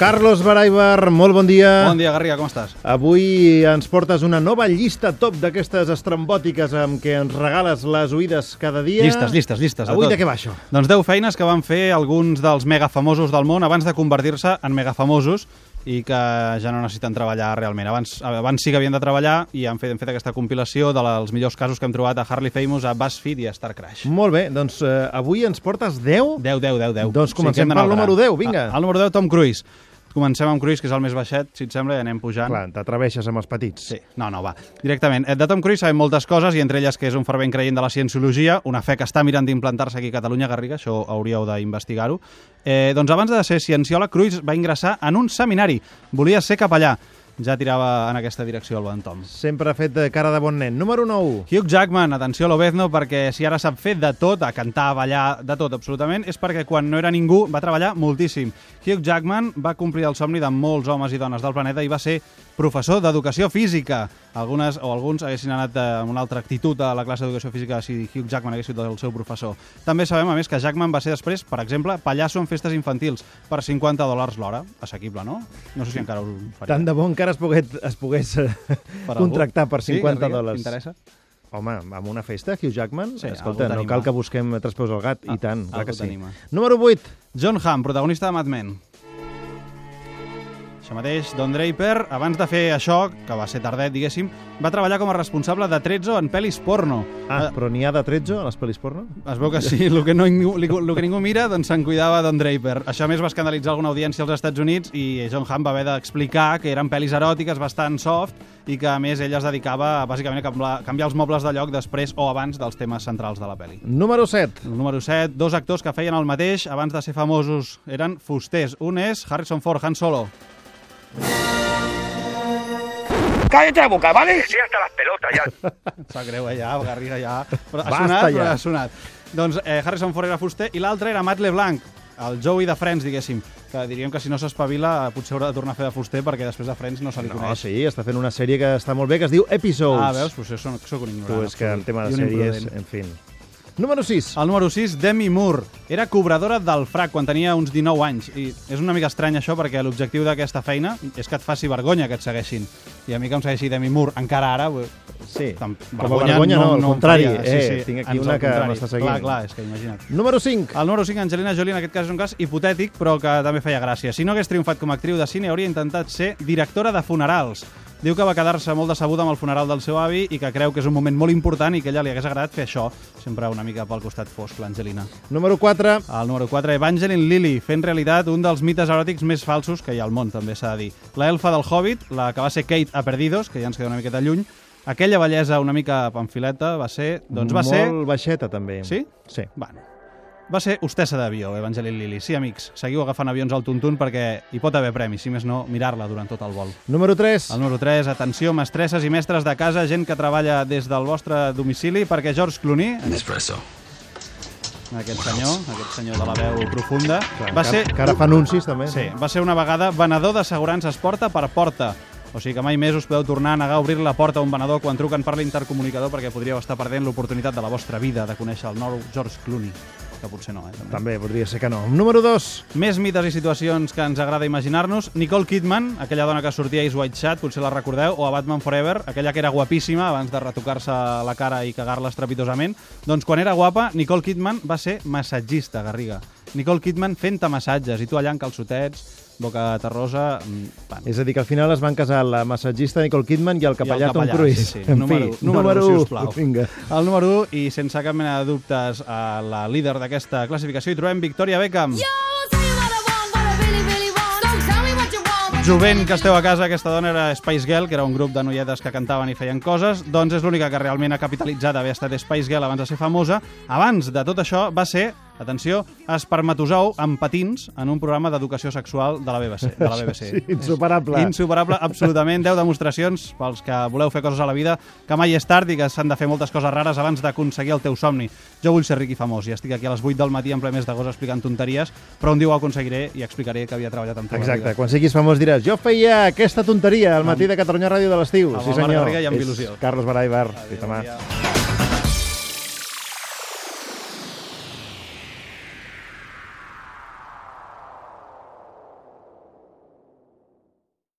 Carlos Baraibar, molt bon dia. Bon dia, Garriga, com estàs? Avui ens portes una nova llista top d'aquestes estrambòtiques amb què ens regales les oïdes cada dia. Llistes, llistes, llistes. Avui tot. de què va això? Doncs 10 feines que van fer alguns dels megafamosos del món abans de convertir-se en megafamosos i que ja no necessiten treballar realment. Abans, abans sí que havien de treballar i han fet, han fet aquesta compilació dels millors casos que hem trobat a Harley Famous, a BuzzFeed i a Star Crash. Molt bé, doncs eh, avui ens portes 10? 10, 10, 10, 10. Doncs comencem hem d'anar pel número 10, vinga. Ah, El número 10, Tom Cruise. Comencem amb Cruise, que és el més baixet, si et sembla, i anem pujant. Clar, t'atreveixes amb els petits. Sí, no, no, va. Directament. Eh, De Tom Cruise sabem moltes coses, i entre elles que és un fervent creient de la cienciologia, una fe que està mirant d'implantar-se aquí a Catalunya, Garriga, això hauríeu d'investigar-ho. Eh, doncs abans de ser cienciòleg, Cruise va ingressar en un seminari. Volia ser capellà. Ja tirava en aquesta direcció el bon Tom. Sempre ha fet eh, cara de bon nen. Número 9. Hugh Jackman, atenció a l'Obezno, perquè si ara sap fer de tot, a cantar, a ballar, de tot, absolutament, és perquè quan no era ningú va treballar moltíssim. Hugh Jackman va complir el somni de molts homes i dones del planeta i va ser professor d'educació física. Algunes o alguns haguessin anat amb una altra actitud a la classe d'educació física si Hugh Jackman hagués sigut el seu professor. També sabem, a més, que Jackman va ser després, per exemple, pallasso en festes infantils per 50 dòlars l'hora. Assequible, no? No sé si encara ho faria. Tant de bon que ara es pogués, es pogués eh, Per algú? contractar per Sí, 50 Garriga, dòlars. T'interessa? Home, amb una festa, Hugh Jackman? Sí, Escolta, no cal que busquem tres peus al gat, Ah, i tant, clar que sí. Número 8. John Hamm, protagonista de Mad Men. Això mateix, Don Draper, abans de fer això, que va ser tardet, diguéssim, va treballar com a responsable de Trezzo en pel·lis porno. Ah, Eh, però n'hi ha de 13 a les pel·lis porno? Es veu que sí, el que, no, el que ningú mira, doncs se'n cuidava Don Draper. Això més va escandalitzar alguna audiència als Estats Units i John Hamm va haver d'explicar que eren pel·lis eròtiques bastant soft i que a més ella es dedicava bàsicament a canviar els mobles de lloc després o abans dels temes centrals de la pel·li. Número 7. El número 7, dos actors que feien el mateix abans de ser famosos. Eren fusters. Un és Harrison Ford, Han Solo. ¡Cállate la boca, ¿vale? Sí, hasta las pelotas ya. Em Sap greu, eh, ja, Garriga, ja. Però ha Basta, sonat, ja. però ha sonat. Doncs eh, Harrison Ford era fuster i l'altre era Matt LeBlanc, el Joey de Friends, diguéssim. Que diríem que si no s'espavila potser haurà de tornar a fer de fuster perquè després de Friends no se li No, coneix. sí, està fent una sèrie que està molt bé, que es diu Episodes. Ah, veus? Potser soc, soc un ignorant. Tu, és que el tema de un sèries, imprudent. en fi. Número 6. El número 6, Demi Moore. Era cobradora del frac quan tenia uns 19 anys. I és una mica estrany això perquè l'objectiu d'aquesta feina és que et faci vergonya que et segueixin. I a mi que em segueixi Demi Moore encara ara... Sí, Tam- com a vergonya no, al em contrari. eh, tinc aquí una que m'està seguint. Clar, clar, és que imagina't. Número 5. El número 5, Angelina Jolie, en aquest cas és un cas hipotètic, però que també feia gràcia. Si no hagués triomfat com a actriu de cine, hauria intentat ser directora de funerals. Diu que va quedar-se molt decebuda amb el funeral del seu avi i que creu que és un moment molt important i que ella li hagués agradat fer això, sempre una mica pel costat fosc, l'Angelina. Número 4. El número 4, Evangeline Lilly, fent realitat un dels mites eròtics més falsos que hi ha al món, també s'ha de dir. La elfa del Hobbit, la que va ser Kate a Perdidos, que ja ens queda una miqueta lluny, aquella bellesa una mica pamfileta va ser... Doncs va molt ser... baixeta, també. Sí? Sí. Bueno, va ser hostessa d'avió, Evangeline Lilly. Sí, amics, seguiu agafant avions al Tuntun perquè hi pot haver premis, si més no, mirar-la durant tot el vol. Número 3. El número 3, atenció, mestresses i mestres de casa, gent que treballa des del vostre domicili, perquè George Clooney, Espresso. aquest senyor, aquest senyor de la veu profunda, Clar, va que, ser que ara fa anuncis, també. Sí, va ser una vegada venedor d'assegurances porta per porta. O sigui que mai més us podeu tornar a negar a obrir la porta a un venedor quan truquen per l'intercomunicador perquè podríeu estar perdent l'oportunitat de la vostra vida de conèixer el nou George Clooney. Que potser no, eh? També. També podria ser que no. Número 2. Més mites i situacions que ens agrada imaginar-nos. Nicole Kidman, aquella dona que sortia a Ice White Chat, potser la recordeu, o a Batman Forever, aquella que era guapíssima abans de retocar-se la cara i cagar-la estrepitosament. Doncs quan era guapa, Nicole Kidman va ser massatgista, Garriga. Nicole Kidman fent-te massatges, i tu allà en calçotets, boca terrosa... mm, Bueno, És a dir, que al final es van casar la massatgista Nicole Kidman i el capellà, Tom capellà, Cruise. sí, sí. En Número- fi, número número u, 1. sisplau. Vinga. El número 1, i sense cap mena de dubtes, a la líder d'aquesta classificació hi trobem Victoria Beckham. Jovent que esteu a casa, aquesta dona era Spice Girl, que era un grup de noietes que cantaven i feien coses, doncs és l'única que realment ha capitalitzat haver estat Spice Girl abans de ser famosa. Abans de tot això va ser, atenció, espermatozou amb patins en un programa d'educació sexual de la BBC. De la BBC. Sí, insuperable. Insuperable, absolutament. 10 demostracions pels que voleu fer coses a la vida que mai és tard i que s'han de fer moltes coses rares abans d'aconseguir el teu somni. Jo vull ser ric i famós i estic aquí a les 8 del matí en ple mes d'agost explicant tonteries, però un dia ho aconseguiré i explicaré que havia treballat amb tu. Exacte, quan siguis famós diràs jo feia aquesta tonteria al matí de Catalunya Ràdio de l'estiu. Amb Sí Marc senyor, Garriga i amb il·lusió. Carlos Baraibar. Adéu, bon dia.